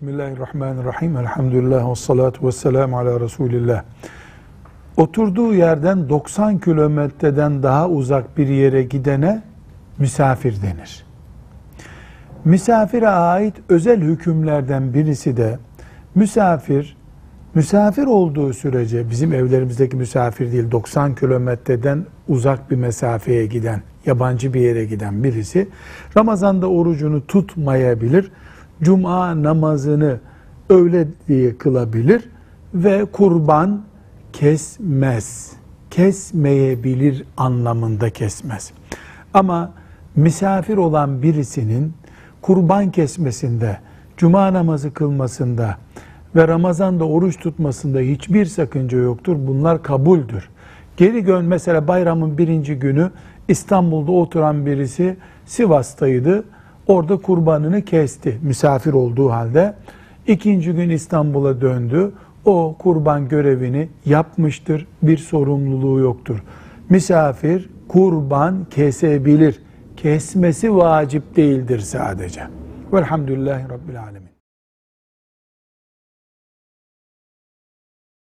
Bismillahirrahmanirrahim. Elhamdülillah ve salatu ve selamu ala Resulillah. Oturduğu yerden 90 kilometreden daha uzak bir yere gidene misafir denir. Misafire ait özel hükümlerden birisi de misafir, misafir olduğu sürece bizim evlerimizdeki misafir değil 90 kilometreden uzak bir mesafeye giden, yabancı bir yere giden birisi Ramazan'da orucunu tutmayabilir cuma namazını öğle diye kılabilir ve kurban kesmez. Kesmeyebilir anlamında kesmez. Ama misafir olan birisinin kurban kesmesinde, cuma namazı kılmasında ve Ramazan'da oruç tutmasında hiçbir sakınca yoktur. Bunlar kabuldür. Geri gön mesela bayramın birinci günü İstanbul'da oturan birisi Sivas'taydı Orada kurbanını kesti misafir olduğu halde. İkinci gün İstanbul'a döndü. O kurban görevini yapmıştır. Bir sorumluluğu yoktur. Misafir kurban kesebilir. Kesmesi vacip değildir sadece. Velhamdülillahi Rabbil Alemin.